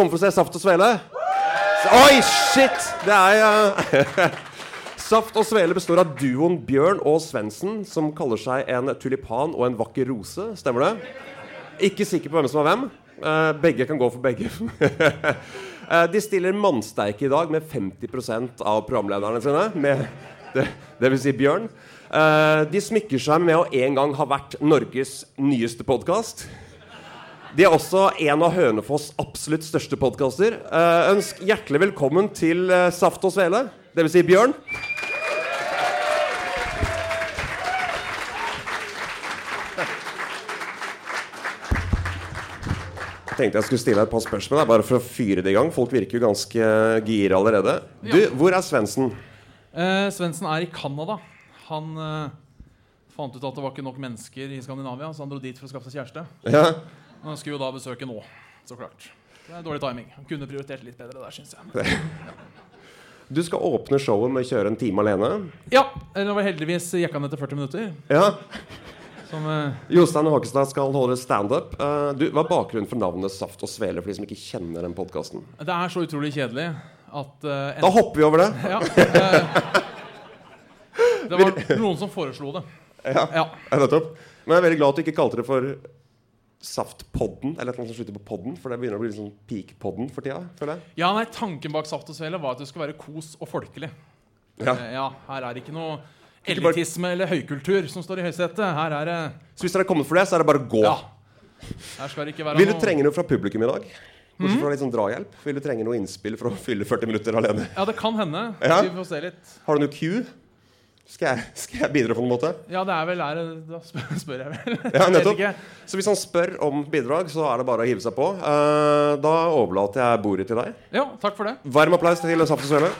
Kom for å se Saft og Svele? Oi, shit! Det er uh, Saft og Svele består av duoen Bjørn og Svendsen, som kaller seg en tulipan og en vakker rose. Stemmer det? Ikke sikker på hvem som er hvem. Uh, begge kan gå for begge. uh, de stiller mannsterke i dag med 50% av programlederne sine. Med det, det vil si Bjørn. Uh, de smykker seg med å en gang ha vært Norges nyeste podkast. De er også en av Hønefoss' absolutt største podkaster. Uh, ønsk hjertelig velkommen til uh, Saft og Svele, dvs. Si Bjørn. Jeg tenkte jeg skulle stille deg et par spørsmål bare for å fyre det i gang. Folk virker jo ganske gira allerede. Du, Hvor er Svendsen? Uh, Svendsen er i Canada. Han fant ut at det var ikke nok mennesker i Skandinavia, så han dro dit for å skaffe seg kjæreste. Ja. Han skulle jo da besøke nå, så klart. Det er dårlig timing. Han kunne prioritert litt bedre der, syns jeg. Du skal åpne showet med å kjøre en time alene. Ja. Eller var heldigvis gikk han etter 40 minutter. Ja. Som, uh, Jostein Håkestad skal holde standup. Uh, du, hva er bakgrunnen for navnet Saft og Svele for de som ikke kjenner den podcasten? det er så utrolig kjedelig at uh, Da hopper vi over det. Ja. uh, det var noen som foreslo det. Ja, Ja. ja, nettopp. Men jeg er veldig glad at du ikke kalte det for Saftpodden, eller noe som slutter på podden, for det begynner å bli litt sånn peak-podden for tida. føler jeg. Ja, nei, Tanken bak Saft og Svele var at det skulle være kos og folkelig. Ja. Eh, ja Her er det ikke noe Ikke bare- elitisme eller høykultur som står i høysetet. Her er det Så hvis dere er kommet for det, så er det bare å gå. Ja. Her skal det ikke være Vil du noe trenge noe fra publikum i dag? Bortsett Mhm. fra litt sånn drahjelp. Vil du trenge noe innspill for å fylle 40 minutter alene? Ja, det kan hende. Ja. Vi får se litt. Har du noe cue? Skal jeg, skal jeg bidra på noen måte? Ja, det er vel der Da spør, spør jeg vel. Ja, nettopp. Så hvis han spør om bidrag, så er det bare å hive seg på. Uh, da overlater jeg bordet til deg. Ja, takk for det. Varm applaus til Saft og Svele.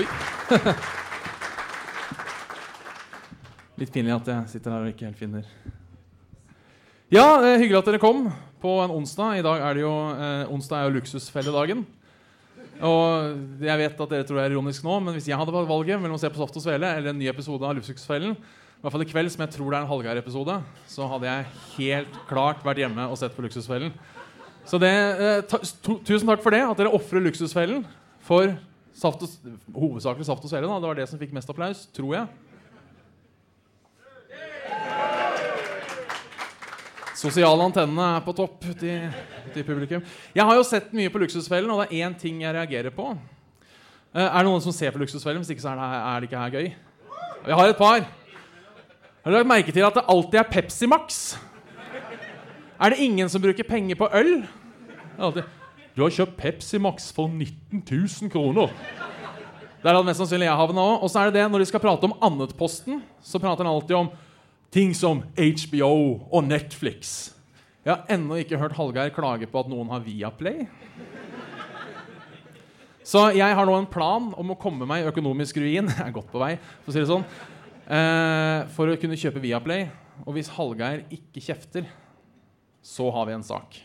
Oi. Litt pinlig at jeg sitter her og ikke helt finner Ja, eh, hyggelig at dere kom på en onsdag. I dag er det jo eh, onsdag er jo luksusfelledagen. Og jeg vet at dere tror det er ironisk nå, men hvis jeg hadde valget mellom å se på Saft og Svele eller en ny episode av Luksusfellen, i hvert fall i kveld, som jeg tror det er en Hallgeir-episode, så hadde jeg helt klart vært hjemme og sett på Luksusfellen. Så det, eh, ta, to, tusen takk for det, at dere ofrer Luksusfellen for saft og, hovedsakelig Saft og Svele. Da. Det var det som fikk mest applaus, tror jeg. Sosiale antennene er på topp ute i, publikum. Jeg har jo sett mye på Luksusfellen, og det er én ting jeg reagerer på. Eh, er det noen som ser på Luksusfellen? Hvis ikke så er det, er det ikke her gøy. Vi har et par. Har du lagt merke til at det alltid er Pepsi Max? Er det ingen som bruker penger på øl? Alltid, du har kjøpt Pepsi Max for 19 000 kroner. Der hadde mest sannsynlig jeg havna òg. Og så er det det, når de skal prate om Annetposten, så prater han alltid om ting som HBO og Netflix. Jeg har ennå ikke hørt Hallgeir klage på at noen har Viaplay. Så jeg har nå en plan om å komme meg i økonomisk ruin. Jeg er godt på vei, for å si det sånn. Eh, for å kunne kjøpe Viaplay. Og hvis Hallgeir ikke kjefter, så har vi en sak.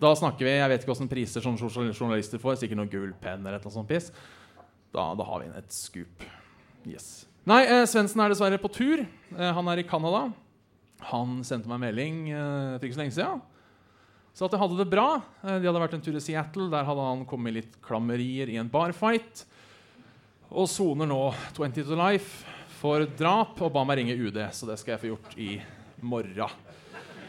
Da snakker vi, Jeg vet ikke hvilke priser som journalister får. Sikkert noen gullpenn eller et eller annet sånt piss. Da, da har vi et scoop. Yes. Nei, eh, Svendsen er dessverre på tur. Eh, han er i Canada. Han sendte meg melding eh, for ikke så lenge siden. Så at jeg hadde det bra. Eh, de hadde vært en tur i Seattle. Der hadde han kommet litt klammerier i en barfight. Og soner nå 20 to life for drap og ba meg ringe UD. Så det skal jeg få gjort i morgen.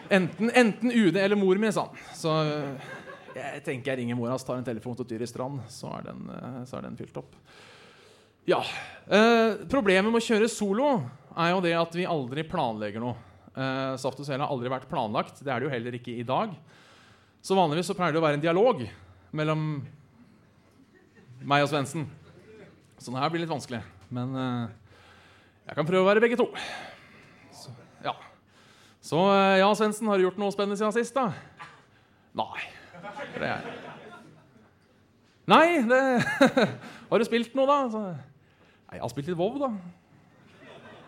Enten, enten UD eller mor mi, sa han. Så eh, jeg tenker jeg ringer mora hans, tar en telefon til Tyri Strand, så er den, eh, så er den fylt opp. Ja. Eh, problemet med å kjøre solo er jo det at vi aldri planlegger noe. Eh, Saft og Svele har aldri vært planlagt. Det er det jo heller ikke i dag. Så vanligvis så pleier det å være en dialog mellom meg og Svendsen. Så det her blir litt vanskelig. Men eh, jeg kan prøve å være begge to. Så, ja. Så eh, ja, Svendsen, har du gjort noe spennende siden sist, da? Nei. Det er Nei, det Har du spilt noe, da? Så, Nei, jeg har spilt litt WoW, da.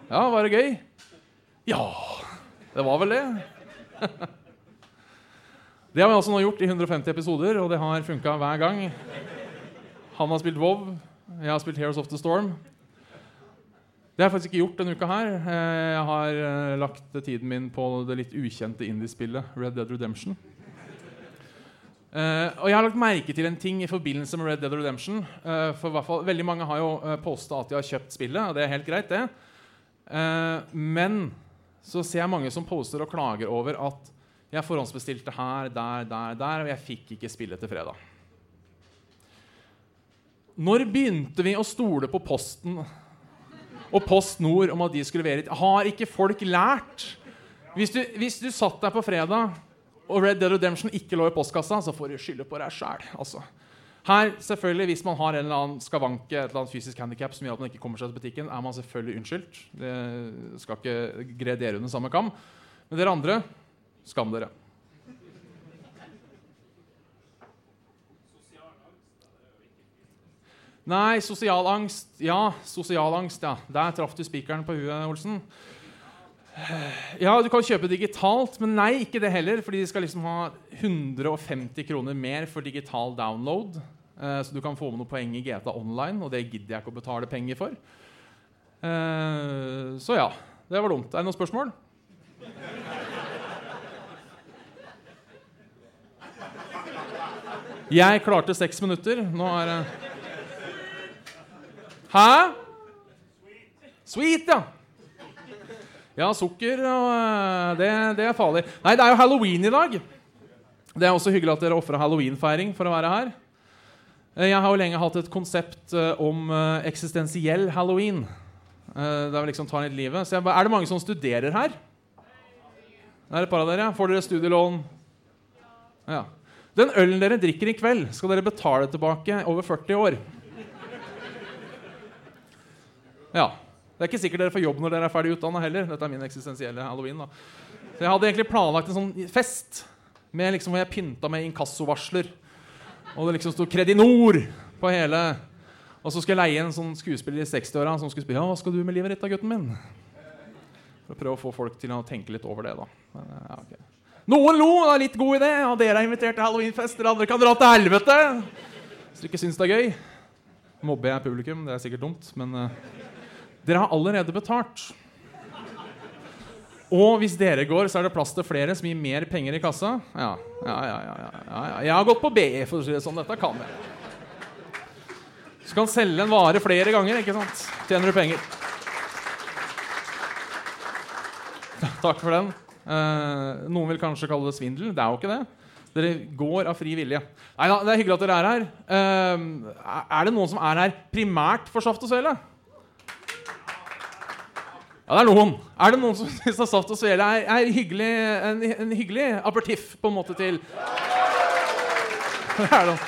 Ja, var det gøy? Ja, det var vel det. Det har vi altså nå gjort i 150 episoder, og det har funka hver gang. Han har spilt WoW, jeg har spilt Heroes of the Storm. Det har jeg faktisk ikke gjort denne uka her. Eh, Jeg har eh, lagt tiden min på det litt ukjente indiespillet Red Dead Redemption. Eh, og jeg har lagt merke til en ting i forbindelse med Red Dead Redemption. Uh, for hvert fall, Veldig mange har jo uh, posta at de har kjøpt spillet, og det er helt greit, det. Uh, men så ser jeg mange som poster og klager over at jeg forhåndsbestilte her, der, der, der, og jeg fikk ikke spillet til fredag. Når begynte vi å stole på Posten og Post Nord om at de skulle levere? Har ikke folk lært? Hvis du, hvis du satt der på fredag og Red Dead Redemption ikke lå i postkassa, så får du skylde på deg sjæl. Altså. Her, selvfølgelig, Hvis man har en eller annen skavanke, et eller annet fysisk handikap som gjør at man ikke kommer seg til butikken, er man selvfølgelig unnskyldt. Det skal ikke gre dere under samme kam. Men dere andre, skam dere. Nei, sosial angst. Ja, sosial angst, ja. Der traff du spikeren på huet, Olsen. Ja, du kan kjøpe digitalt, men nei, ikke det heller. Fordi de skal liksom ha 150 kroner mer for digital download. Eh, så du kan få med noen poeng i GTA Online, og det gidder jeg ikke å betale penger for. Eh, så ja, det var dumt. Er det noen spørsmål? Jeg klarte seks minutter. Nå er det Hæ? Sweet, ja. Ja, sukker og eh, det, det, er farlig. Nei, det er jo halloween i dag. Det er også hyggelig at dere ofra halloweenfeiring for å være her. Eh, jeg har jo lenge hatt et konsept eh, om eksistensiell halloween. Der vi liksom tar litt livet. Så jeg, er det mange som studerer her? Det er et par av dere. Får dere studielån? Ja. Den ølen dere drikker i kveld, skal dere betale tilbake over 40 år. Ja. Det er ikke sikkert dere får jobb når dere er ferdig utdanna heller. Dette er min eksistensielle halloween. da. Så Jeg hadde egentlig planlagt en sånn fest med liksom hvor jeg pynta med inkassovarsler. Og det liksom sto Kredinor på hele Og så skulle jeg leie en sånn skuespiller i 60-åra som skulle spille Ja, hva skal du med livet ditt da, gutten min? For å prøve å få folk til å tenke litt over det, da. Men, ja, okay. Noen lo! Det er litt god idé. Ja, dere er invitert til halloweenfest. Dere andre kan dra til helvete! Hvis dere ikke syns det er gøy. Mobber jeg publikum? Det er sikkert dumt, men uh, dere har allerede betalt. Og hvis dere går, så er det plass til flere som gir mer penger i kassa. Ja, ja, ja, ja, ja, ja. Jeg har gått på BE, for å si det sånn. Dette kan jeg. Så kan selge en vare flere ganger, ikke sant? Tjener du penger. Takk for den. Eh, noen vil kanskje kalle det svindel. Det er jo ikke det. Dere går av fri vilje. Nei da, det er hyggelig at dere er her. Eh, er det noen som er her primært for Saft og Svele? Ja, det er noen. Er det noen som syns at Saft og Svele er, er hyggelig, en, en, hyggelig apertiff på en måte til Det er det.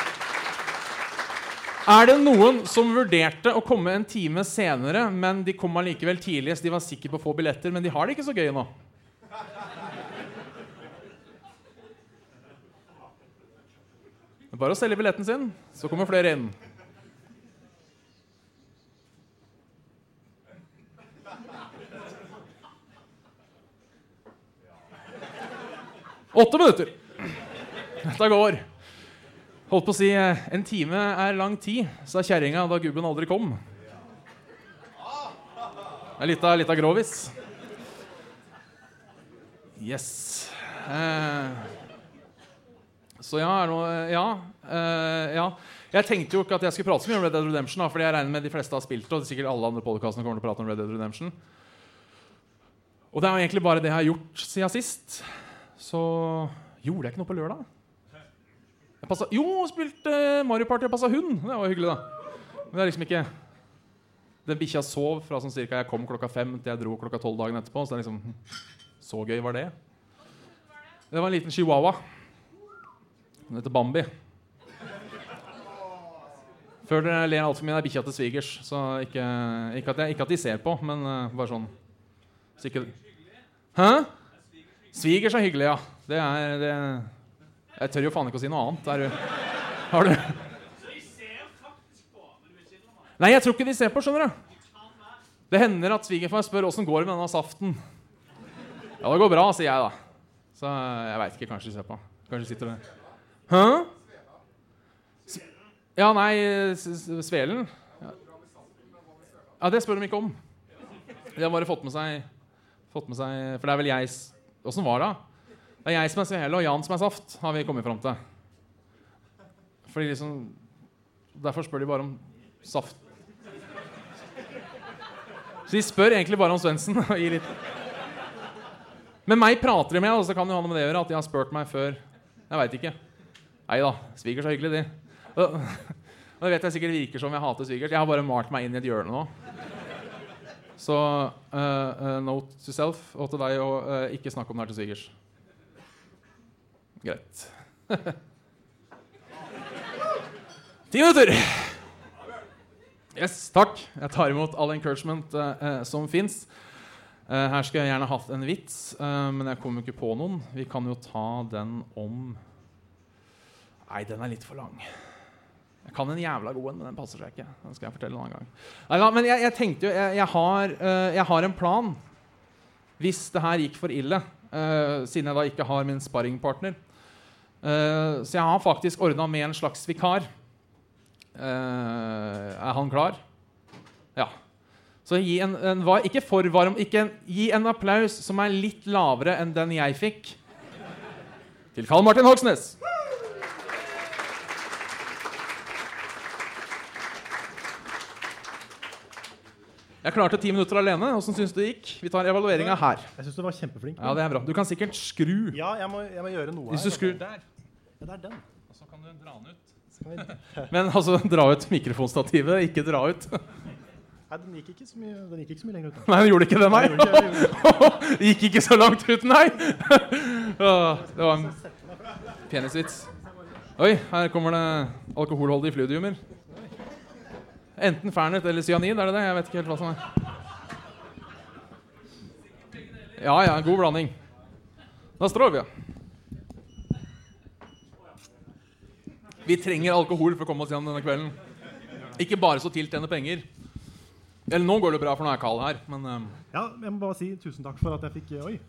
Er det noen som vurderte å komme en time senere, men de kom allikevel tidlig, så de var sikre på å få billetter, men de har det ikke så gøy nå? Det er bare å selge billetten sin, så kommer flere inn. Åtte minutter. Dette går. Holdt på å si eh, en time er lang tid, sa kjerringa da gubben aldri kom. Det er litt av, grovis. Yes. Eh, så ja, noe, ja, eh, ja. Jeg tenkte jo ikke at jeg skulle prate så mye om Red Dead Redemption. Da, fordi jeg regner med de fleste har spilt det, og sikkert alle andre podcastene kommer til å prate om Red Dead Redemption. Og det er jo egentlig bare det jeg har gjort siden sist. Så gjorde jeg ikke noe på lørdag. Jeg passet, jo, spilte Mario Party og passa hund. Det var hyggelig, da. Men det er liksom ikke Den bikkja sov fra sånn cirka jeg kom klokka fem til jeg dro klokka tolv dagen etterpå. Så det er liksom Så gøy var det. Det var en liten chihuahua. Den heter Bambi. Før dere ler altfor mye, det er bikkja til svigers. Så ikke, ikke, at jeg, ikke, at de ser på, men uh, bare sånn så ikke, Hæ? Svigers er hyggelig, ja. Det er det, Jeg tør jo faen ikke å si noe annet. Er har du Nei, jeg tror ikke de ser på, skjønner du. Det hender at svigerfar spør åssen går det med denne saften. Ja, det går bra, sier jeg da. Så jeg veit ikke. Kanskje de ser på. Kanskje de sitter der. Hæ? Ja, nei Svelen? Ja, det spør de ikke om. De har bare fått med seg, fått med seg For det er vel jeg Åssen var det? Det er jeg som er svele, og Jan som er saft, har vi kommet fram til. Fordi liksom Derfor spør de bare om saft. Så de spør egentlig bare om Svendsen. Men meg prater de med, og så kan det ha noe med det å gjøre at de har spurt meg før. Jeg veit ikke. Nei da. Svigers er hyggelig, de. Og det vet jeg sikkert virker som jeg hater svigers. Jeg har bare malt meg inn i et hjørne nå. Så eh, eh, note to self og til deg å uh, ikke snakke om det her til svigers. Greit. Ti minutter! Yes, takk. Jeg tar imot all encouragement uh, eh, som fins. her skulle jeg gjerne hatt en vits, eh, men jeg kom jo ikke på noen. Vi kan jo ta den om Nei, den er litt for lang. Jeg kan en jævla god en, men den passer seg ikke. Den skal jeg fortelle en annen gang. Neida, men jeg, jeg tenkte jo jeg, jeg, har, uh, jeg har en plan hvis det her gikk for ille, uh, siden jeg da ikke har min sparringpartner. Uh, så jeg har faktisk ordna med en slags vikar. Er han klar? Ja. Så gi en, en var, Ikke for varm. Ikke en, gi en applaus som er litt lavere enn den jeg fikk. Til Karl Martin Hogsnes. Jeg klarte ti minutter alene. Åssen syns du det gikk? Vi tar evalueringa her. Jeg syns du var kjempeflink. Ja, det er bra. Du kan sikkert skru. Ja, jeg må, jeg må gjøre noe Hvis du her. skrur der, Ja, det er den. og så kan du dra den ut. Men altså, dra ut mikrofonstativet, ikke dra ut. Nei, den gikk ikke så mye, den gikk ikke så mye lenger ut. Nei, den gjorde ikke det, nei. Gjorde ikke- Det gikk ikke så langt ut, nei. Det var en penisvits. Oi, her kommer det alkoholholdige fluidiumer. Enten Fernet eller cyanid, er det det? Jeg vet ikke helt hva som er. Ja, ja, god blanding. Da står vi. ja. Vi trenger alkohol for å komme oss gjennom denne kvelden. Ikke bare så til tjener penger. Eller nå går det bra, for nå er Carl her. Men um... Ja, jeg må bare si tusen takk for at jeg fikk Oi.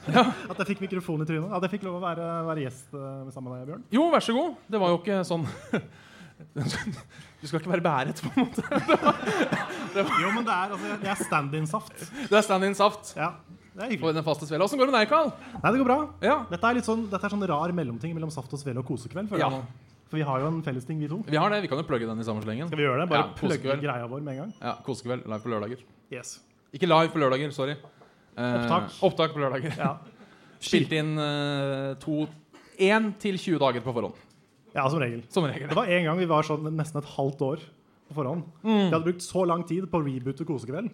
At jeg fikk mikrofon i trynet. At jeg fikk lov å være, være gjest uh, sammen med deg, Bjørn. Jo, vær så god. Det var jo ikke sånn Du skal ikke være bæret, på en måte. Jo, men det er, altså, jeg er stand-in-saft. Det er stand-in-saft Ja, det er på hyggelig. Åssen går det med deg, Karl? Nei, det går bra. Ja. Dette er litt sånn, dette er sånn rar mellomting mellom saft og svele og kosekveld. ja. For vi har jo en felles ting, vi to. Vi har det. Vi kan jo plugge den i samme slengen. Skal vi gjøre det? Bare Ja, plugge greia vår med en gang? Ja, Kosekveld live på lørdager. Yes. Ikke live på lørdager, sorry. Eh, Opptak. Opptak på lørdager. Ja. Spilt inn eh, to 1 til 20 dager på forhånd. Ja, som regel. Som regel. Det var en gang vi var sånn nesten et halvt år på forhånd. Mm. Vi hadde brukt så lang tid på å reboote Kosekveld.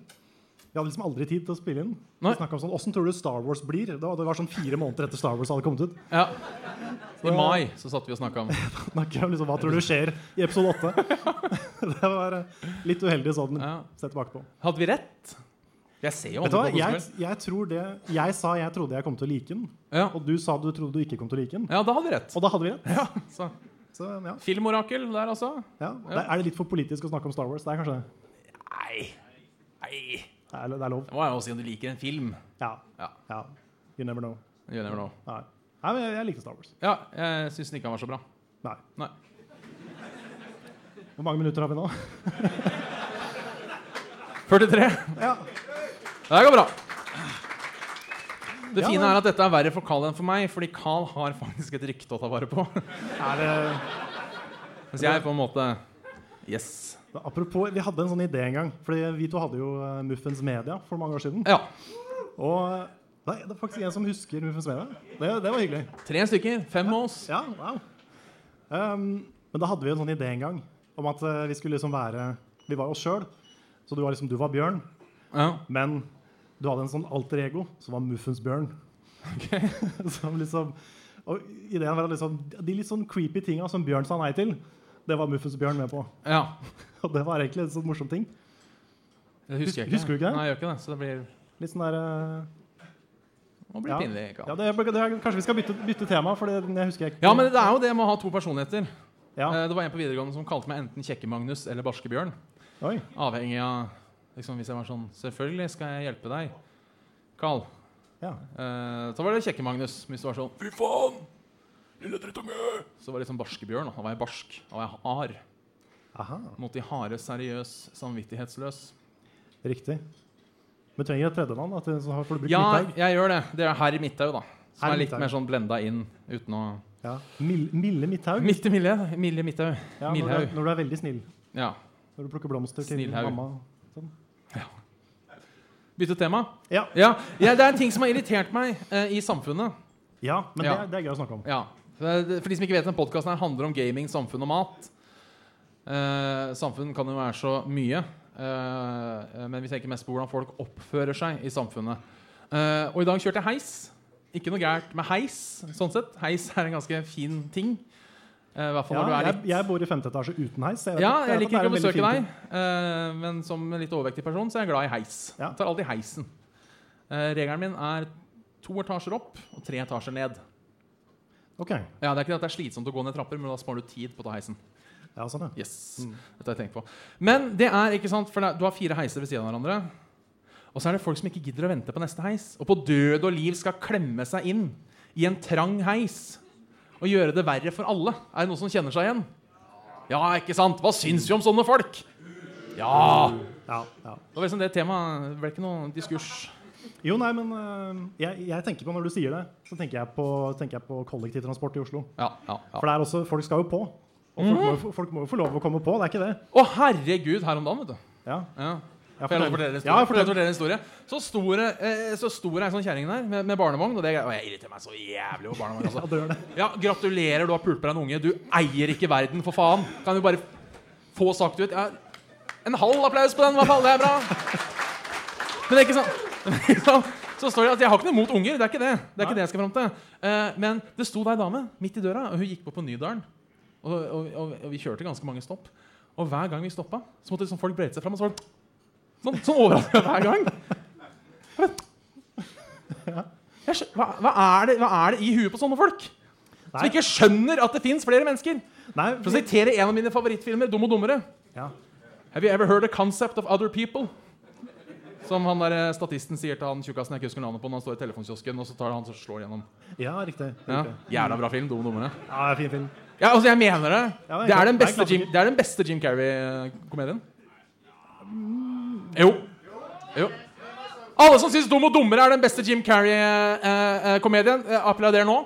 Vi hadde liksom aldri tid til å spille inn. Nei. Vi snakket om sånn, Åssen tror du Star Wars blir? Det var, det var sånn fire måneder etter Star Wars hadde kommet ut. Ja. I mai så satt vi og snakka om om liksom, Hva tror du skjer i episode åtte? det var eh, litt uheldig sånn ja. sett tilbake på. Hadde vi rett? Jeg ser jo Vet du hva? Jeg, jeg, tror det, jeg sa jeg trodde jeg kom til å like den, Ja. og du sa du trodde du ikke kom til å like den. ja, da hadde vi rett. Og da hadde vi rett. Ja, så. Så, ja. Filmorakel der, altså. Ja. Det er det litt for politisk å snakke om Star Wars? Det er kanskje. Nei. Nei. Det er, det er lov. Det må jeg jo si om du liker en film. Ja. Ja. ja. You never know. You never know. Nei, Nei men jeg, jeg likte Star Wars. Ja, jeg syns den ikke var så bra. Nei. Nei. Hvor mange minutter har vi nå? 43. Ja. Det går bra. Det fine er at dette er verre for Carl enn for meg, fordi Carl har faktisk et rykte å ta vare på. Er det, Mens jeg på en måte Yes. apropos, vi hadde en sånn idé en gang. Fordi vi to hadde jo eh, Muffens Media for mange år siden. Ja. Og nei, det er faktisk en som husker Muffens Media. Det, det var hyggelig. Tre stykker. Fem av oss. Ja, wow. Um, men da hadde vi en sånn idé en gang om at eh, vi skulle liksom være Vi var oss sjøl. Så du var liksom du var Bjørn, Ja. men du hadde en sånn alter ego som var Muffens Bjørn. som liksom Og ideen var liksom de litt sånn creepy tinga som Bjørn sa nei til, det var Muffens Bjørn med på. ja. Og det var egentlig en sånn morsom ting. Det husker jeg ikke. Husker du ikke det? Nei, jeg gjør ikke det. Så det blir, Litt sånn der Uh, det blir Ja. pinlig. Ja, det, det kanskje vi skal bytte, bytte tema, for det, jeg husker ikke Ja, men det er jo det med å ha to personligheter. Ja. Eh, Det var en på videregående som kalte meg enten Kjekke-Magnus eller Barske-Bjørn. Avhengig av liksom, Hvis jeg var sånn Selvfølgelig skal jeg hjelpe deg, Carl. Ja. Eh, så var det Kjekke-Magnus. Hvis du var sånn Fy faen! Lille drittunge! Så var det liksom Barskebjørn. Da var jeg barsk. Da var jeg hard. Aha. Mot de harde, seriøs, samvittighetsløs. Riktig. Men du trenger et tredjemann? du brukt Ja, Midthaug. jeg gjør det. Det er herr Midthaug, da. Som Herr er litt Midthaug. mer sånn blenda inn uten å Ja. Mil- Milde Midthaug. Midt i Mille Milje Midthaug. Ja, når, du er, når du er veldig snill. Ja. Når du plukker blomster til Snillhaug. mamma. Bytte tema? Ja. Ja. ja, Det er en ting som har irritert meg eh, i samfunnet. ja, men Ja. Det, det er gøy å snakke om. Ja. For de som ikke vet, den podkasten handler om gaming, samfunn og mat. Eh, samfunn kan jo være så mye, eh, men vi tenker mest på hvordan folk oppfører seg i samfunnet. Eh, og i dag kjørte jeg heis. Ikke noe gærent med heis. sånn sett. Heis er en ganske fin ting. Eh, I hvert fall Ja, når du er jeg, litt jeg bor i femte etasje uten heis. Jeg Ja, jeg liker er ikke å besøke deg, uh, men som en litt overvektig person så er jeg glad i heis. Ja. Jeg tar alltid heisen. Uh, regelen min er to etasjer opp og tre etasjer ned. ting. Ok, Ja, Det er ikke at det er slitsomt å gå ned trapper, men da sparer du tid på å ta heisen. ja, sånn ja. Yes, dette har jeg tenkt på Men det er ikke sant, for er, du har fire heiser ved siden av hverandre. Og så er det folk som ikke gidder å vente på neste heis. Og på død og liv skal klemme seg inn i en trang heis og gjøre det verre for alle. Er det noen som kjenner seg igjen? Ja, ikke sant? Hva syns vi om sånne folk? Ja! ja, ja. Det var liksom det temaet. Det ble ikke noe diskurs. Jo, nei, men øh, jeg, jeg tenker på når du sier det, så tenker jeg på, tenker jeg på kollektivtransport i Oslo. Ja, ja, ja. For det er også, folk skal jo på. Og folk, må, jo få- folk må jo få lov å komme på, det er ikke det? Å, herregud, her om dagen, vet du. Ja. Ja. Jeg å fortelle Ja, en historie? Så stor, eh, så stor er en sånn kjerring der med, med barnevogn. Og, det, og jeg irriterer meg så jævlig over barnevogn. Altså. Ja, gratulerer, du har deg en unge. Du eier ikke verden, for faen. Kan du bare få sagt ut ja, En halv applaus på den, i hvert fall. Det er bra. Men det er ikke sånn? Så står det at Jeg har ikke noe imot unger. Det er ikke det Det er ikke det jeg skal fram til. Eh, men det sto ei dame midt i døra, og hun gikk på på Nydalen. Og, og, og, og vi kjørte ganske mange stopp. Og hver gang vi stoppa, så måtte liksom folk brette seg fram. Og så var det sånn, sånn overraskende hver gang. Jeg hva, hva, er det, hva er det i huet på sånne folk? Som Nei. ikke skjønner at det fins flere mennesker. Nei, For å sitere en av mine favorittfilmer, 'Dum og dummere'. ja. Have you ever heard a concept of other people? Som han der eh, statisten sier til han tjukkasen jeg ikke husker navnet på når han står i telefonkiosken, og så tar det han og slår gjennom. ja, riktig. Ja. Jævla bra film. Dum og dummere. Ja, fin film. Ja, altså, jeg mener det. Ja, det er Det er. Jim, det er den beste Jim Carrey-komedien. Jo. Jo. Alle som syns Dum og dummere er den beste Jim Carrey-komedien, eh, applauder nå.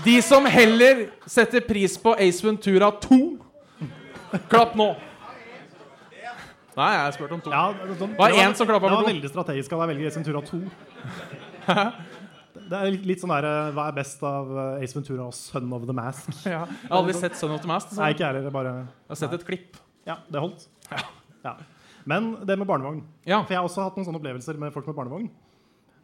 De som heller setter pris på Ace Ventura 2, klapp nå. Nei, jeg har spurt om to. Ja, det, det, Var som klappa på to. Det var veldig strategisk av deg å velge Ace Ventura 2. Det er litt, sånn der eh, Hva er best av eh, Ace Ventura og Son of the Mask? Ja. Jeg har aldri sett Son of the Mask. så Nei, Jeg ikke heller. Bare har sett et klipp. Ja, det holdt. Ja. Men det med barnevogn. Ja. For jeg har også hatt noen sånne opplevelser med folk med barnevogn.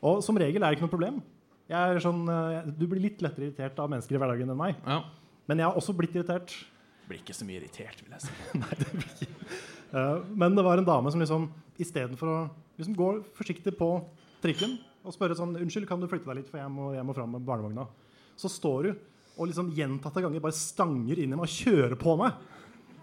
Og som regel er det ikke noe problem. Jeg er sånn, eh, du blir litt lettere irritert av mennesker i hverdagen enn meg. Ja. Men jeg har også blitt irritert. Blir ikke så mye irritert, vil jeg si. Eh, Men det var en dame som liksom istedenfor å liksom gå forsiktig på trikken og spørre sånn Unnskyld, kan du flytte deg litt, for jeg må, jeg må fram med barnevogna. Så står du og liksom gjentatte ganger bare stanger inn i meg og kjører på meg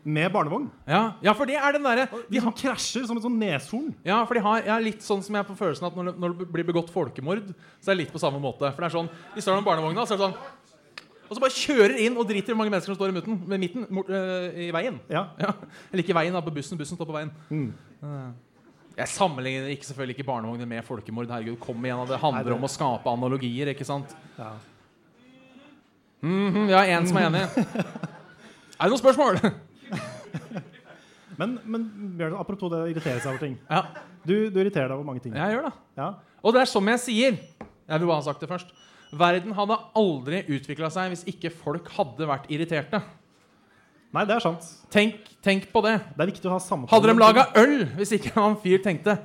med barnevogn. Ja, ja, for det er den derre De som krasjer som et sånn neshorn. Ja, for de har ja, litt sånn som jeg på følelsen at når det, når det blir begått folkemord, så er det litt på samme måte. For det er sånn, De står med barnevogna, så er det sånn Og så bare kjører inn og driter i hvor mange mennesker som står i midten, med midten mot, øh, i veien. Ja. Ja. Eller ikke i veien, da, på bussen. Bussen står på veien. Eh, Jeg sammenligner ikke selvfølgelig ikke barnevogner med folkemord. Herregud, kom igjen, da. Det handler om å skape analogier, ikke sant? Ja. Mhm, har én som er enig. Er det noen spørsmål? Men, men Bjørn, apropos det å irritere seg over ting. Ja, Du, du irriterer deg over mange ting. jeg gjør det. Ja. Og det er som jeg sier Jeg vil bare ha sagt det først Verden hadde aldri utviklet seg Hvis ikke folk hadde vært irriterte Nei, det er sant. Tenk, tenk på det Det er viktig å ha samtale. Hadde de laget øl Hvis ikke han fyr tenkte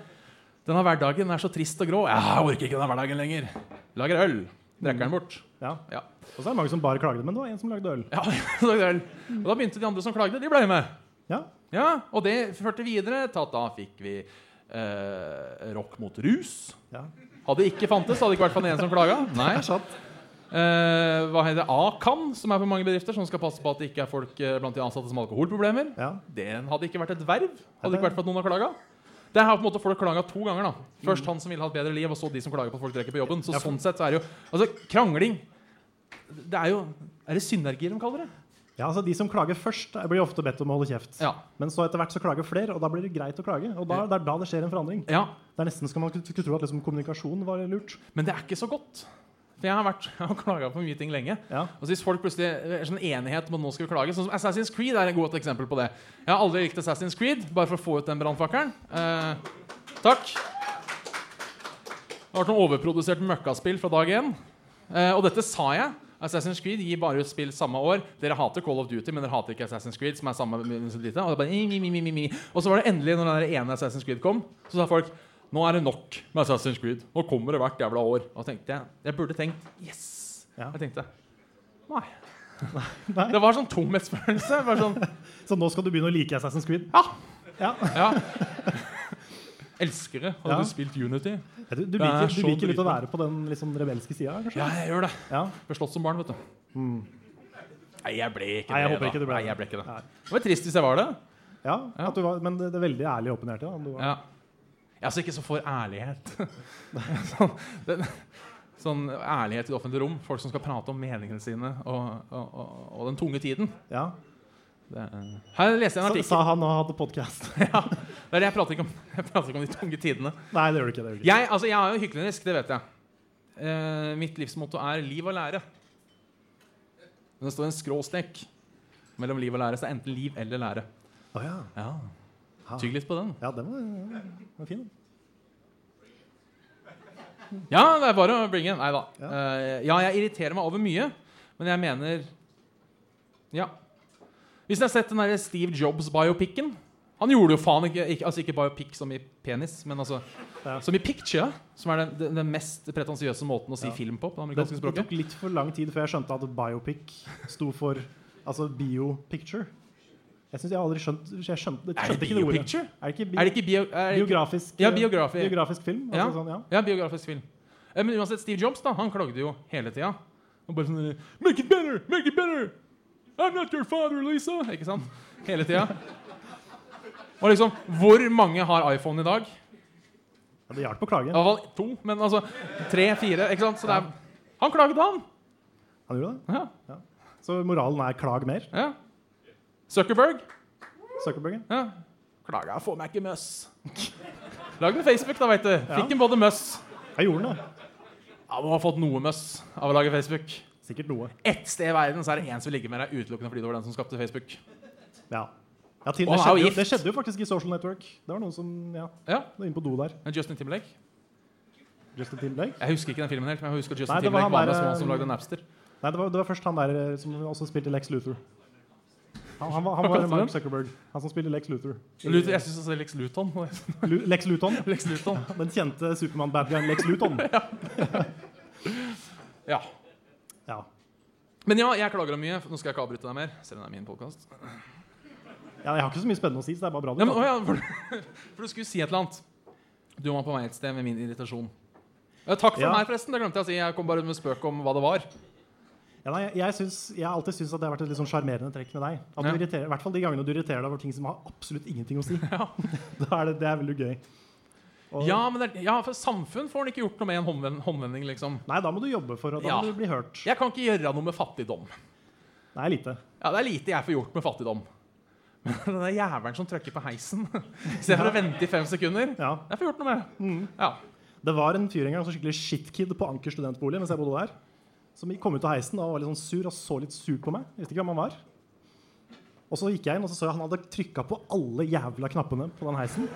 Denne hverdagen er så trist og grå Jeg orker ikke denne hverdagen lenger Lager øl Drikker den bort Ja. Ja, Og så er det mange som bare klagde, men det var en som lagde øl. ja lagde øl Og da begynte de andre som klagde De ble med Ja. Ja, og det førte videre til at da fikk vi eh, rock mot rus ja. Hadde ikke fantes, hadde det ikke vært for en som klaga Nei Det er sant. Eh, hva heter det? Akan, som er på mange bedrifter, som skal passe på at det ikke er folk eh, blant de ansatte som har alkoholproblemer. Ja. Den hadde ikke vært et verv. Hadde ikke vært for at noen har klaga. Det har på en måte folk klaga to ganger. da Først han som ville ha et bedre liv, og så de som klager på at folk drikker på jobben. Så Ja, for- sånn sett så er det jo Altså, krangling Det er jo Er det synergier de kaller det? Ja, altså De som klager først, blir ofte bedt om å holde kjeft. Ja. Men så etter hvert så klager flere, og da blir det greit å klage. Og da, Det er da det skjer en forandring. ja. Det er nesten skal man skulle tro at liksom kommunikasjon var lurt. Men det er ikke så godt. For jeg har, vært, og klaga på mye ting lenge. Ja. Og så Hvis folk plutselig er sånn enighet om at nå skal vi klage Sånn som Assassin's Creed er et godt eksempel på det. Jeg har aldri likt Assassin's Creed, bare for å få ut den brannfakkelen. Eh, takk. Det har vært noe overprodusert møkkaspill fra dag én. Eh, og dette sa jeg. Assassin's Creed gir bare ut spill samme år. Dere hater Call of Duty, men dere hater ikke Assassin's Creed. som er samme så lite. Og, bare, mi, mi, mi, mi, mi. og så var det endelig, når den ene Assassin's Creed kom, så sa folk nå er det nok med Assassin's Creed. Nå kommer det hvert jævla år. Og tenkte jeg, jeg burde tenkt yes. Ja. Jeg tenkte nei. Nei. Det var sånn tomhetsfølelse. Sånn, Så nå skal du begynne å like Assassin's Creed? ja, Ja. ja. Elsker det. Hadde Ja. du spilt Unity? Ja, Du, du er liker, du liker litt å være på den liksom rebelske sida? Ja, jeg gjør det. Ja. Ble slått som barn, vet du. Nei, jeg ble ikke Nei, jeg det. da. ikke Nei, jeg ble ikke det. Nei. Det var trist hvis jeg var det. Ja, var, men det, det er veldig ærlig og åpenhjertig. var- Ja. Jeg er altså ikke så for ærlighet. sånn, det, sånn ærlighet i det offentlige rom. Folk som skal prate om meningene sine og, og, og, og den tunge tiden. Ja. Det, her leste jeg en artikkel. sa han og hadde podkast. Ja, det er det jeg prater ikke om. Jeg prater ikke om de tunge tidene. Nei, det gjør du ikke. det gjør du ikke. Jeg, altså, jeg er jo hyklerisk, det vet jeg. Eh, mitt livsmotto er liv og lære. Men det står en skråstek mellom liv og lære, så det er enten liv eller lære. Oh, ja. Ja. Tygg litt på den. ja, den var, den var fin. Ja, det er bare å bringe. Nei da. Ja. Uh, ja, jeg irriterer meg over mye, men jeg mener Ja. Hvis dere har sett den der Steve Jobs-biopicen Han gjorde jo faen ikke, ikke Altså ikke biopic som i penis, men altså Ja. som i picture, som er den, den, den mest pretensiøse måten å si Ja. film på. på det Det, det tok litt for lang tid før jeg skjønte at biopic sto for altså biopicture. Jeg synes jeg har aldri skjønt Jeg skjønte, jeg Er skjønte det det biopicture? Er det ikke, bi Er det ikke bio... Er det ikke, biografisk, Ja, biografi. biografisk film? Altså, Ja. Sånn, ja. ja, biografisk film. Eh, Men uansett, Steve Jobs da, han klagde jo hele tida. Og bare sånn Make it better! Make it better! I'm not your father, Lisa! Ikke sant? Hele tida. Og liksom, hvor mange har iPhone i dag? Ja, det hjalp å klage. I hvert fall to, men altså tre-fire. ikke sant? Så det er Han klaget, han! Han gjorde det. Ja. Så moralen er klag mer. ja. Zuckerberg. Zuckerberg. Ja. Klaga, får meg ikke møss. Lag en Facebook, da, veit du. Fikk en både møss. Jeg gjorde den, da. Ja, må ha fått noe møss av å lage Facebook. Sikkert noe. Ett sted i verden så er det en som ligger med deg utelukkende fordi det var den som skapte Facebook. Ja. Ja til, det, han skjedde jo, det skjedde jo faktisk i Social Network. Det var noen som ja, Ja, var inne på do der. men Justin Timberlake. Justin Timberlake. Jeg husker ikke den filmen helt, men jeg husker Justin Nei, var Timberlake var, der, som som eh, lagde Napster. Nei, det var, det var først han der eh, som også spilte Lex Luthor. Han, han, var- han var Mark? Zuckerberg. Han som spiller Lex Luthor. Luther, jeg syns Lex Luton. Lu Lex Luton? Lex Luton. Den kjente Supermann-badguyen Lex Luton. Ja. Ja. Men ja, jeg klager om mye. Nå skal jeg ikke avbryte deg mer. Selv om det er min podcast. Ja, Jeg har ikke så mye spennende å si, så det er bare bra. du Ja, men, å, ja, for, for du skulle si et eller annet. Du var på vei et sted med min irritasjon. Ja, takk for meg, forresten. Det glemte jeg å si. Jeg kom bare med spøk om hva det var. Ja, nei, jeg, jeg, syns, jeg har alltid syntes at det har vært et litt sånn sjarmerende trekk med deg. At du irriterer, I hvert fall de gangene du irriterer deg over ting som har absolutt ingenting å si. Ja. da er det, det er veldig gøy. Og, Ja, men det, ja, for samfunn får han ikke gjort noe med en håndvending. håndvending, liksom. Nei, da må du jobbe for det. Da Ja. må du bli hørt. Jeg kan ikke gjøre noe med fattigdom. Det er lite. Ja, Det er lite jeg får gjort med fattigdom. Men den der jævelen som trykker på heisen istedenfor å vente i fem sekunder, Ja. jeg får gjort noe med. Ja. Det var en fyr en gang, som skikkelig shitkid på Anker studentbolig mens jeg bodde der. Som kom ut av heisen og var litt sånn sur og så litt sur på meg. Jeg visste ikke hvem han var. Og så gikk jeg inn og så så jeg han hadde trykka på alle jævla knappene på den heisen.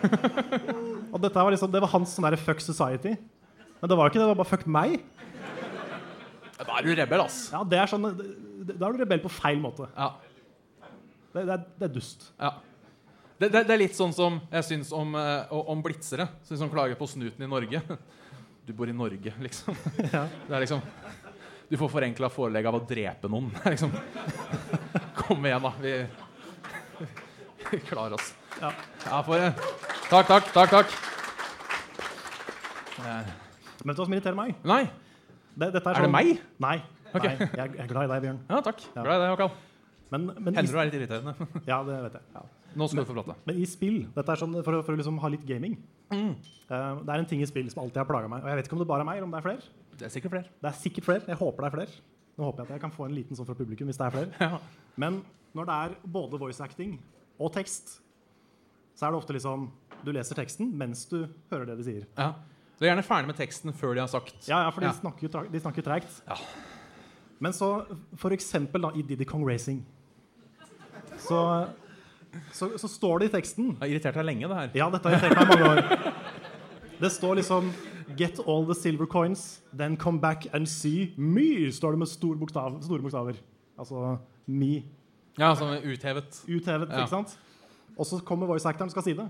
og dette var liksom, det var hans sånn derre fuck society. Men det var ikke det, det var bare fuck meg. Da er du rebell, ass. Ja, det er sånn, det- det- Da er du rebell på feil måte. Ja. Det, det, er, det er dust. ja. Det, det, det er litt sånn som jeg syns om, eh, om blitzere som liksom klager på snuten i Norge. Du bor i Norge, liksom. Ja. Det er liksom Du får forenkla forelegg av å drepe noen. Er liksom Kom igjen, da. Vi, vi klarer oss. Ja. Ja, for Takk, takk, takk. takk. Eh, Men vet du hva som irriterer meg? Nei. Det, dette Er det sånn- meg? Nei. Okay. nei. Jeg, jeg er glad i deg, Bjørn. Ja, takk. Ja. Glad i deg, Håkon. Men, men, Hender du er litt irriterende. ja, det vet jeg. Ja. Nå skal du få prate. Men i spill Dette er sånn for, for å liksom ha litt gaming. Mm. Uh, det er en ting i spill som alltid har plaga meg. Og jeg vet ikke om det bare er meg, eller om det er flere. Det er sikkert flere. Det er sikkert flere. Jeg håper det er flere. Nå håper jeg at jeg kan få en liten sånn fra publikum hvis det er flere. Ja. Men når det er både voice acting og tekst, så er det ofte liksom Du leser teksten mens du hører det de sier. Ja. Du er gjerne ferdig med teksten før de har sagt Ja, ja for de Ja. snakker jo. Ja. Men så, for eksempel da, i Didi Kong Racing, så, så, så står det i teksten Det har irritert deg lenge, det her. Ja, dette har irritert meg mange år. Det står liksom Get all the silver coins, then come back and see me, står det med stor bokstav, store bokstaver. Altså me. Ja, sånn uthevet. Uthevet, Ja. ikke sant? Og så kommer voice actoren skal si det,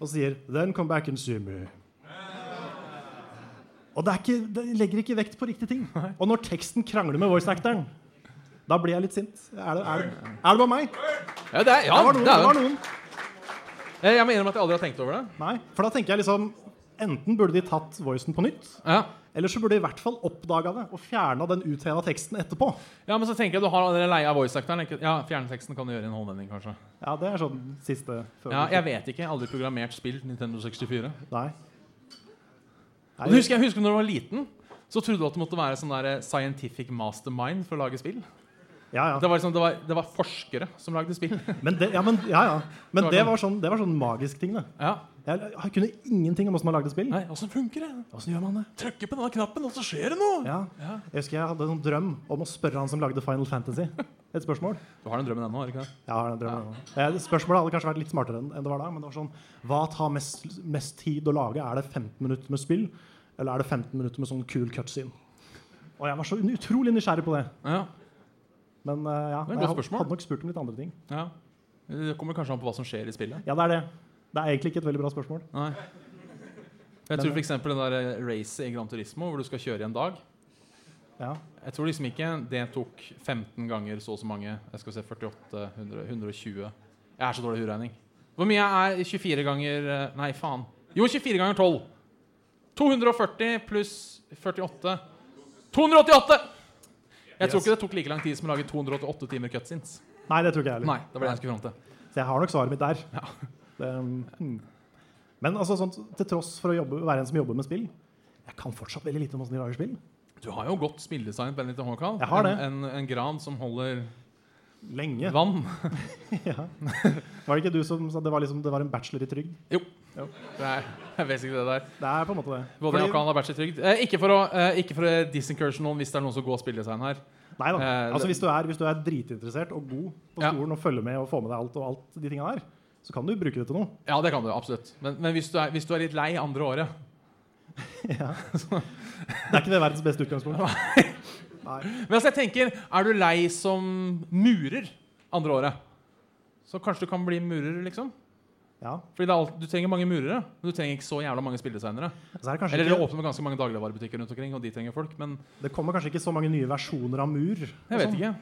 og sier Then come back and see me. Og det, er ikke, det legger ikke vekt på riktige ting. Og når teksten krangler med voice actoren, da blir jeg litt sint. Er det, er det, er det bare meg? Ja, det er, ja, det var noen. det er var noen. Jeg må innrømme at jeg aldri har tenkt over det. Nei, for da tenker jeg liksom Enten burde de tatt voicen på nytt, Ja. eller så burde de i hvert fall oppdaga det og fjerna den utheva teksten etterpå. ja, Men så tenker jeg du har allerede leie av voice-actoren. Ja, Fjerne teksten kan du gjøre i en håndvending, kanskje. Ja, det er sånn siste før Ja, Jeg vet ikke. Jeg har aldri programmert spill Nintendo 64. Nei. Og husker jeg husker når du var liten, så trodde du at det måtte være sånn der scientific mastermind for å lage spill. Ja, ja. Det var, liksom, det var, det var forskere som lagde spill. Men det, ja, men, ja, ja. men Det var det, sånn- var sånn, det var sånn magisk ting, det. ja. Jeg, jeg kunne ingenting om åssen man lagde spill. Nei, Åssen funker det? Gjør man det? Trykker på denne knappen, og så skjer det noe! Ja. Ja. Jeg husker jeg hadde en sånn drøm om å spørre han som lagde Final Fantasy. Et spørsmål. Du har den drømmen ennå? har du ikke det? Jeg har den drømmen ja. Spørsmålet hadde kanskje vært litt smartere enn enn det var da. Men det var sånn Hva tar mest, mest tid å lage? Er det 15 minutter med spill, eller er det 15 minutter med sånn kul cutscene? Og jeg var så utrolig nysgjerrig på det. Ja. Men uh, ja, jeg hadde nok spurt om litt andre ting. ja. Det kommer kanskje an på hva som skjer i spillet. Ja, det er det. Det er egentlig ikke et veldig bra spørsmål. Nei. Jeg tror f.eks. det der eh, racet i Gran Turismo hvor du skal kjøre i en dag. Ja. Jeg tror liksom ikke det tok 15 ganger så og så mange. Jeg skal se 48, 100, 120 Jeg er så dårlig i huregning. Hvor mye er 24 ganger eh, Nei, faen. Jo, 24 ganger 12. 240 pluss 48 288! Jeg tror ikke det tok like lang tid som å lage 288 timer cutscenes. Nei, det tror ikke jeg heller. Nei, det var det jeg skulle fram til. Så jeg har nok svaret mitt der. Det, hmm. Men altså, sånt, til tross for å jobbe, være en som jobber med spill, jeg kan fortsatt veldig lite om åssen de lager spill. Du har jo godt spilldesign, Benedict Håkal. Jeg har det. En, en, en gran som holder Lenge. vann. ja. Var det ikke du som sa det var, liksom, det var en bachelor i trygd? Jo. Jo. Det er, jeg vet ikke det der. Det er på en måte det. Både Fordi- har bachelor. Eh, ikke for å, eh, ikke for å disincursion noen hvis det er noen som går spilldesign her. Nei da. Eh, altså, hvis, du er, hvis du er dritinteressert og god på Ja. og følger med og får med deg alt og alt de tinga der, så kan du bruke det til noe. Ja, det kan du absolutt. Men, men hvis, du er, hvis du er litt lei andre året Ja. Det er ikke det verdens beste utgangspunkt. Nei. Men altså, jeg tenker, er du lei som murer andre året, så kanskje du kan bli murer, liksom? Ja. Fordi det alt, Du trenger mange murere, men du trenger ikke så jævla mange spilldesignere. Så er det, Eller det åpner ganske mange dagligvarebutikker rundt omkring, og de trenger folk, men det kommer kanskje ikke så mange nye versjoner av mur. jeg vet ikke.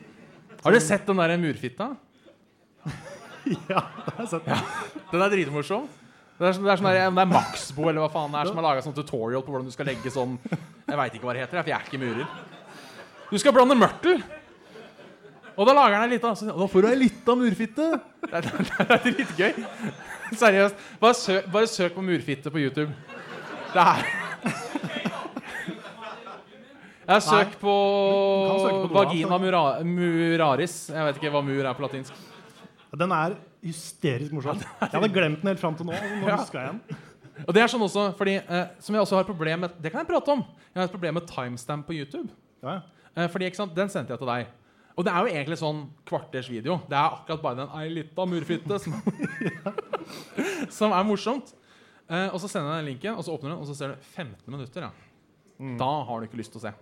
Har dere sett den der murfitta? Ja, det har jeg sett. Den er dritmorsom. Det er, sånn- det er, sånn der, det er Maxbo eller hva faen det er som har laga sånn tutorial på hvordan du skal legge sånn Jeg veit ikke hva det heter, for jeg er ikke murer. Du skal blande mørtel. Og da lager han ei lita Og Da får du ei lita murfitte. Det er, det er, dritgøy. Seriøst. Bare søk, bare søk på murfitte på YouTube. Det er Jeg søk på, på vagina mura, muraris. Jeg vet ikke hva mur er på latinsk. Den er hysterisk morsom. Jeg hadde glemt den helt fram til nå. Nå Ja. jeg den. Og det er sånn også, fordi eh, Som jeg også har problem med Det kan jeg prate om. Jeg har et problem med timestamp på YouTube. Ja, ja. Eh, fordi, sant, Den sendte jeg til deg. Og det er jo egentlig sånn kvarters video. Det er akkurat bare den ei lita murfitte som, som er morsomt. Eh, og så sender jeg den linken, og så åpner den, og så ser du 15 minutter. Ja. Da har du ikke lyst til å se.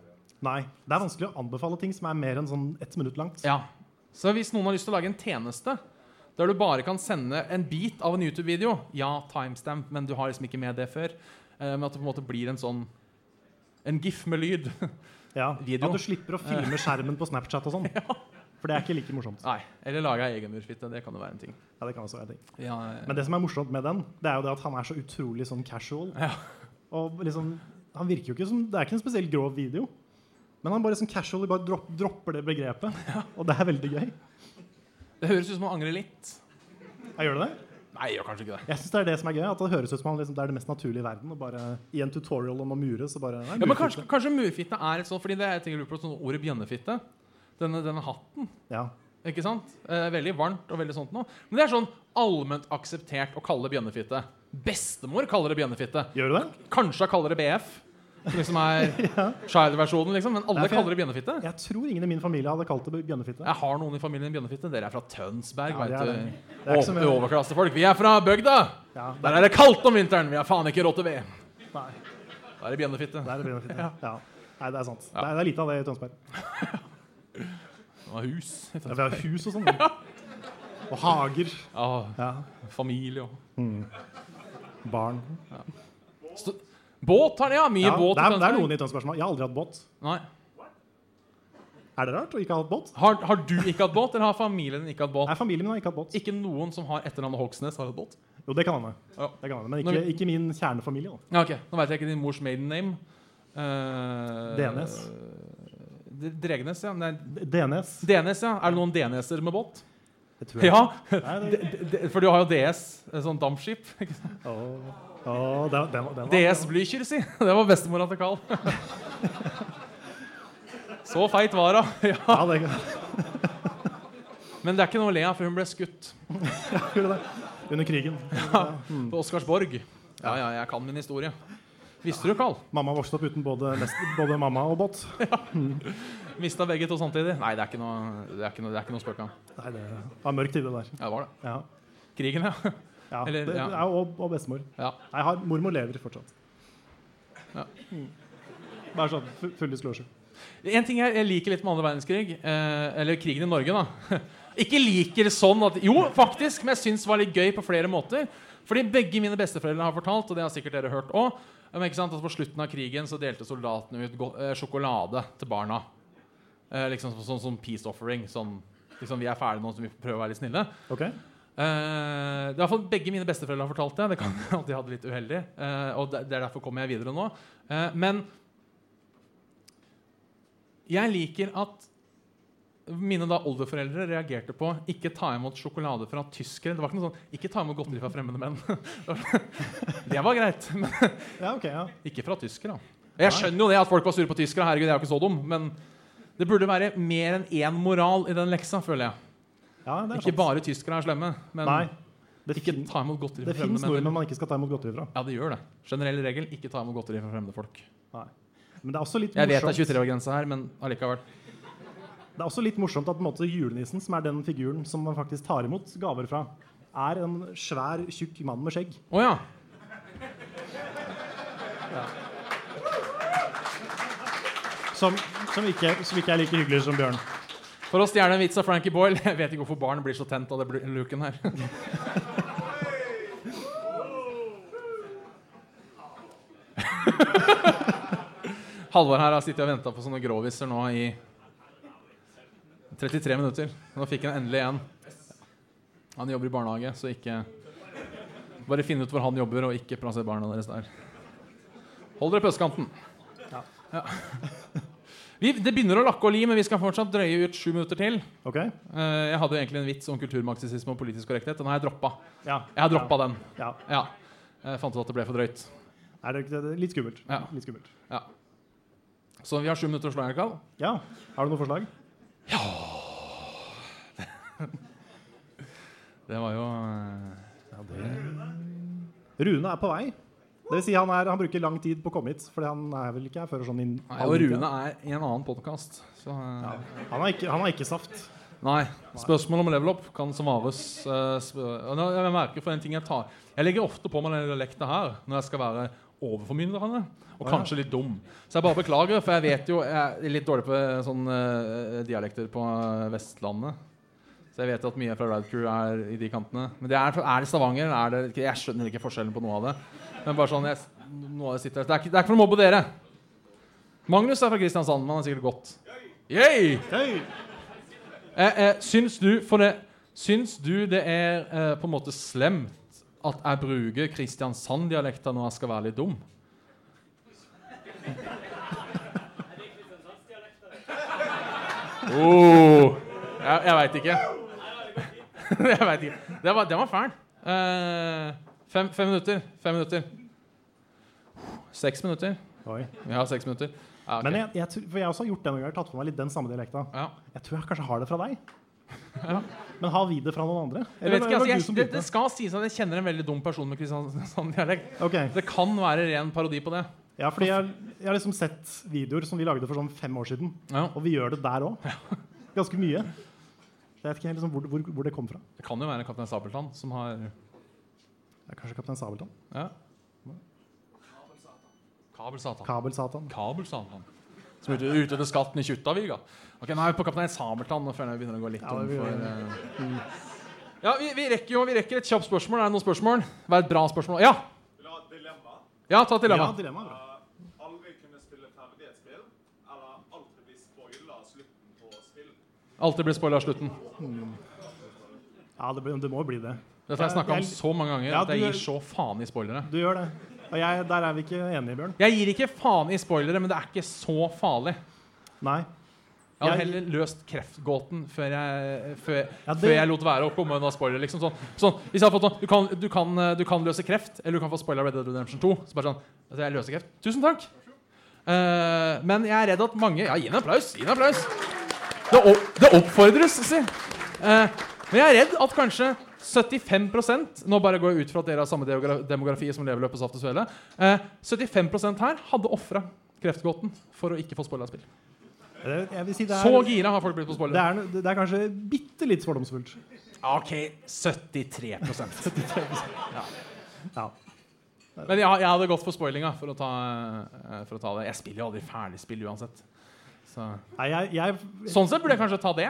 Nei. Det er vanskelig å anbefale ting som er mer enn sånn ett minutt langt. Ja. Så hvis noen har lyst til å lage en tjeneste der du bare kan sende en bit av en YouTube-video Ja, timestamp, men du har liksom ikke med det før. Eh, men at det på en måte blir en sånn En gif med lyd. Ja, Video. At du slipper å filme skjermen på Snapchat og sånn. For det er ikke like morsomt. Nei, Eller lage ei egen murfitte. Det kan jo være en ting. Ja, det kan også være en ting. Ja, Men det som er morsomt med den, det er jo det at han er så utrolig sånn casual. Ja. Og liksom, han virker jo ikke som Det er ikke en spesielt grov video. Men han bare sånn casually bare dropp, dropper det begrepet. Og det er veldig gøy. Det høres ut som han angrer litt. Jeg gjør det det? Nei, jeg gjør kanskje ikke det. Jeg synes det er det som er gøy. At det høres ut som han liksom, det er det mest naturlige i verden. Og bare I en tutorial om å mure, så bare nei, Ja, men kanskje, kanskje murfitte er et sånt Fordi det er jeg tenker på sånn ordet bjønnefitte. Denne, denne hatten. Ja. Ikke sant? Eh, veldig varmt og veldig sånt noe. Men det er sånn allment akseptert å kalle det bjønnefitte. Bestemor kaller det bjønnefitte. Gjør du det? Kanskje kaller det BF. Som liksom er child-versjonen, liksom. Men alle Nei, kaller det bjønnefitte. Jeg tror ingen i min familie hadde kalt det bjønnefitte. Jeg har noen i familien bjønnefitte. Dere er fra Tønsberg. Ja, det er du. det. Det er Overklassefolk. Vi er fra bygda! Ja, det Der er det kaldt om vinteren. Vi har faen ikke råd til ved. Nei, Da er det bjønnefitte. det er det bjønnefitte. Ja. Ja. Nei, det er sant. Ja. Det, er, det er lite av det i Tønsberg. Og hus. Ja, vi har hus og sånn. Og hager. Ja, Ja. familie og Barn. St Båt har de, ja. Mye Ja, båt. det, er, det er noen i Tønsberg Jeg har aldri hatt båt. Nei. Er det rart å ikke ha hatt båt? Har, har du ikke hatt båt, eller har familien din ikke hatt båt? Nei, familien min har ikke hatt båt. Ikke noen som har etternavnet Hogsnes, har hatt båt? Jo, det kan hende. Ja. Det kan hende. Men ikke, vi- ikke min kjernefamilie. da. Ja, ok, Nå vet jeg ikke din mors maiden name. Uh, Denes. Dregnes, ja. Nei, DNS. DNS. Ja. Er det noen DNS-er med båt? Det tror jeg. Ja, Nei, det, for du har jo DS, sånn dampskip. Oh, oh, den, var- den, DS Blücher, si. Det var bestemora til Carl. Så feit var hun. Ja. Ja, det, Men det er ikke noe å le av, for hun ble skutt det. Under krigen. på Oscarsborg. Ja, ja, jeg kan min historie. Visste du, Carl? Mamma vokste opp uten både, både mamma og båt. Mista begge to samtidig? Nei, det er ikke noe, det er ikke noe, det er ikke noe spøk av. Nei, det var mørk tid, det der. Ja, det var det. Ja, Krigen, ja. ja. Eller, det, ja. ja. Og, og bestemor. ja. Jeg har Mormor lever fortsatt. Ja. Mm. Bare sånn fu- full disclosure. En ting jeg, jeg liker litt med andre verdenskrig, eh, eller krigen i Norge, da Ikke liker sånn at Jo, faktisk, men jeg syns var litt gøy på flere måter. Fordi begge mine besteforeldre har fortalt, og det har sikkert dere hørt òg, at på slutten av krigen så delte soldatene ut eh, sjokolade til barna. Eh, liksom Sånn som peace offering. Sånn, liksom, vi er ferdige nå, så vi prøver å være litt snille. Ok? Eh, det er fall Begge mine besteforeldre har fortalt det. Det kan at de hadde litt uheldig. eh, og det, er derfor kommer jeg videre nå. Eh, men jeg liker at mine da oldeforeldre reagerte på ikke ta imot sjokolade fra tyskere. Det var ikke noe sånn, ikke ta imot godteri fra fremmede menn. det var greit, men Ja, ok, ja. ikke fra tyskere. Jeg skjønner jo det at folk var sure på tyskere. Herregud, jeg er jo ikke så dum. Men det burde være mer enn én moral i den leksa, føler jeg. ja det Ikke sant. bare tyskere er slemme, men Nei. Det, ikke ta imot godteri fra fremmede fins nordmenn man ikke skal ta imot godteri fra. Ja, det gjør det. Generell regel ikke ta imot godteri fra fremmede folk. Nei. Men det er også litt Jeg vet det er morsomt 23-årsgrense her, men allikevel. Det er også litt morsomt at på en måte, julenissen, som er den figuren som man faktisk tar imot gaver fra, er en svær, tjukk mann med skjegg. Å ja. Som, som, ikke, som ikke er like hyggelig som Bjørn. For å stjele en vits av Frankie Boyle Jeg vet ikke hvorfor barn blir så tent av det bl- looken her. Halvor her har sittet og venta på sånne gråviser nå i 33 minutter. Nå fikk han endelig en. Han jobber i barnehage, så ikke Bare finn ut hvor han jobber, og ikke plasser barna deres der. Hold dere på østkanten. Ja. Vi, det begynner å lakke og li, men vi skal fortsatt drøye ut sju minutter til. Okay. Uh, jeg hadde jo egentlig en vits om kulturmarxisme og politisk korrekthet. Den har jeg droppa. Ja. Jeg har droppa den. Ja. Ja. Jeg fant ut at det ble for drøyt. Er det, det er litt skummelt. Ja. Litt skummelt. Ja. Så vi har sju minutter å slå i hjel. Ja. Har du noe forslag? Ja Det var jo det. Rune er på vei. Det vil si han, er, han bruker lang tid på å komme hit, for han er vel ikke her før sånn inn Nei, Og Rune er i en annen podkast, så eh, Han har ikke, han har ikke saft. Nei. Spørsmål om level up kan svares eh, og nå- Jeg merker for en ting jeg tar Jeg legger ofte på meg den dialekten her når jeg skal være overformynderne. Og kanskje litt dum. Så jeg bare beklager, for jeg vet jo Jeg er litt dårlig på sånne uh, dialekter på eh, Vestlandet. Så jeg vet at mye fra Ride Crew er i de kantene. Men det er, er det Stavanger? Er det, jeg skjønner ikke forskjellen på noe av det. Men bare sånn, jeg, noe av det sitter Det er ikke, det er ikke for å mobbe dere. Magnus er fra Kristiansand. Han er sikkert godt. Yay! Hey. Eh, eh, syns du for det Syns du det er eh, på en måte slemt at jeg bruker Kristiansand-dialekta når jeg skal være litt dum? Oh, jeg jeg veit ikke. jeg veit ikke. Det var, den var fæl. Uh, fem, fem minutter. Fem minutter. Seks minutter. Oi. Vi har seks minutter. Ja, okay. Men jeg, jeg, for jeg også har gjort det noen ganger, tatt på meg litt den samme dialekta. ja. Jeg tror jeg kanskje har det fra deg. Ja. Men har vi det fra noen andre? Eller, ikke, altså, jeg, det, det skal sies at jeg kjenner en veldig dum person med Kristiansand-dialekt. Okay. Det kan være ren parodi på det. ja, fordi jeg, jeg har liksom sett videoer som vi lagde for sånn fem år siden, Ja. og vi gjør det der òg. Ganske mye. Så jeg vet ikke helt liksom hvor, hvor, hvor det kom fra. Det kan jo være Kaptein Sabeltann som har Det er kanskje Kaptein Sabeltann? ja. Kabelsatan. Kabelsatan. Kabelsatan. Som er ute, ute etter skatten i Kjuttaviga. Ok, Nå er vi på Kaptein Sabeltann. Nå føler jeg vi begynner å gå litt Ja, om for uh... Ja, vi, vi rekker jo vi rekker et kjapt spørsmål. Er det noen spørsmål? Vær et bra spørsmål. Ja! Vil du ha et dilemma? Ja, ta et dilemma. Ja, dilemma bra. Uh, aldri kunne spille ferdig et spill, eller alltid bli spoila slutten på spill? Alltid blir spoila av slutten. Ja, det, blir- det må bli det. Dette har jeg snakka om så mange ganger Ja, at jeg gir så faen i spoilere. Du gjør det. Og jeg, der er vi ikke enige, Bjørn. Jeg gir ikke faen i spoilere, men det er ikke så farlig. Nei. Jeg hadde heller løst kreftgåten før jeg, før, Ja, det- før jeg lot være å komme unna spoiler. Liksom. Sånn, sånn, hvis jeg hadde fått sånn du kan, du, kan, eh, du kan løse kreft, eller du kan få spoila Red Dead Redemption 2. Så bare sånn, altså jeg løser kreft. Tusen takk! Uh, men jeg er redd at mange Ja, gi en applaus! Gi en applaus! Det, opp, det oppfordres, si. Eh, men jeg er redd at kanskje 75% Nå bare går jeg ut fra at dere har samme demografi som Leverløpet Saft og Svele. Eh, 75% her hadde ofra kreftgåten for å ikke få spoila spill. Jeg vil si det Så er, gira har folk blitt på det er, det er kanskje bitte litt fordomsfullt. Ok, 73 Ja. Men jeg, jeg hadde gått for spoilinga for eh, for å ta det. Jeg spiller jo aldri ferdig spill uansett. Så. Nei, jeg, jeg, Sånn sett burde jeg kanskje ta det.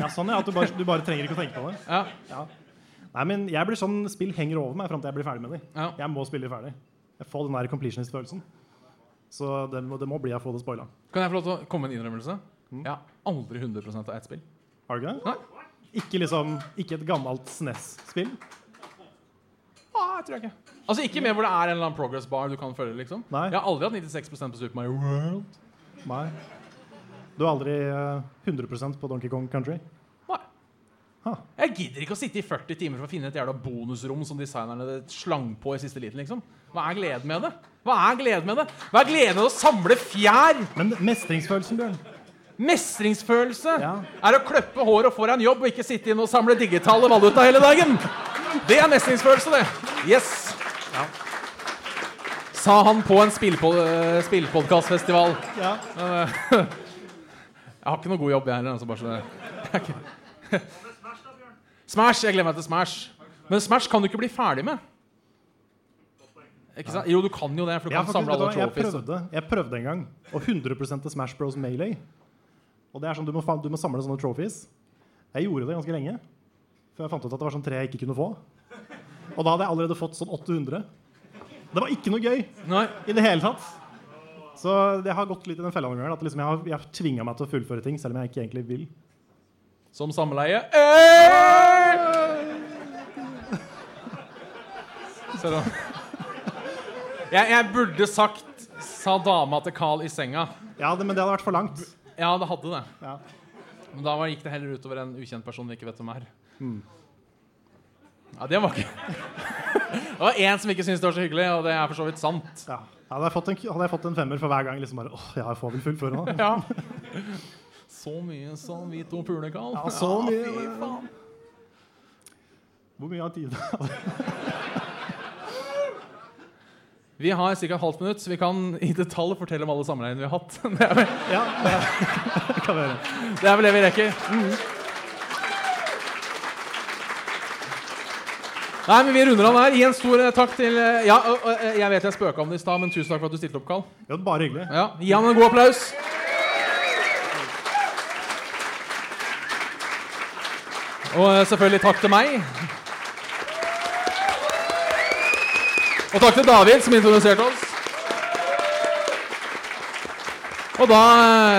ja, sånn ja, at du bare, du bare trenger ikke å tenke på det. Ja, Ja. Nei, men jeg blir sånn Spill henger over meg fram til jeg blir ferdig med dem. ja. Jeg må spille ferdig. Jeg får den der completionist-følelsen. Så det må, det må bli jeg får det spoila. Kan jeg få lov til å komme med en innrømmelse? Jeg har aldri 100 av ett spill. Har du ikke det? Nei. Ikke liksom Ikke et gammelt SNES-spill? Ah, jeg tror jeg ikke. Altså Ikke med hvor det er en eller annen progress bar du kan følge. liksom Nei. Jeg har aldri hatt 96% på Super Mario World. Nei. Du er aldri eh, 100% på Donkey Kong Country? Nei. Ha. Jeg gidder ikke å sitte i 40 timer for å finne et jævla bonusrom som designerne slang på i siste liten. liksom Hva er gleden med det? Hva er gleden med det? Hva er gleden med å samle fjær? Men mestringsfølelsen, Bjørn. Mestringsfølelse Ja. er å kløppe håret og få deg en jobb og ikke sitte inne og samle digitale valuta hele dagen. Det er mestringsfølelse, det. Yes. Ja. Sa han på en spillpod spillpodkastfestival. Ja. Eh, jeg har ikke noe god jobb, jeg heller. Altså bare Smash. Jeg gleder meg til Smash. Men Smash kan du ikke bli ferdig med. Jo, du kan jo det, for du kan samle alle jeg, prøvde, jeg prøvde en gang, og 100% til Smash Bros. Melee. Og det er sånn, du må, du må samle sånne trophies. Jeg gjorde det ganske lenge. Før jeg fant ut at det var sånn tre jeg ikke kunne få. Og da hadde jeg allerede fått sånn 800. Det var ikke noe gøy Nei. i det hele tatt. Så det har gått litt i den fella noen ganger. At liksom jeg har, jeg har tvinga meg til å fullføre ting, selv om jeg ikke egentlig vil. Som samleie. Ser du? Jeg, jeg burde sagt 'sa dama til Carl i senga'. Ja, det, Men det hadde vært for langt. Ja, det hadde det. Ja. Men da gikk det heller utover en ukjent person vi ikke vet hvem er. Ja, det var ikke Det var én som ikke syntes det var så hyggelig, og det er for så vidt sant. Ja. Hadde, jeg fått en, hadde jeg fått en femmer for hver gang liksom bare, åh, jeg får vel fullføre nå. Ja. Så mye som vi to puler, Carl. Ja, så mye. fy faen. Hvor mye av tiden? Vi har ca. et halvt minutt, så vi kan i detalj fortelle om alle samleiene vi har hatt. Det er vel ja, det kan det, er vel det vi rekker. Nei, men Vi runder av der. Gi en stor eh, takk til eh, Ja, eh, Jeg vet jeg spøka om det i stad, men tusen takk for at du stilte opp, Karl. Ja, bare hyggelig. Ja, Gi han en god applaus. Og selvfølgelig takk til meg. Og takk til David, som introduserte oss. Og da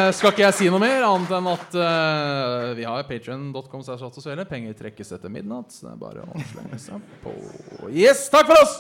eh, skal ikke jeg si noe mer, annet enn at uh, vi har patrion.com. Penger trekkes etter midnatt. Så det er bare å slenge seg på. Yes, takk for oss!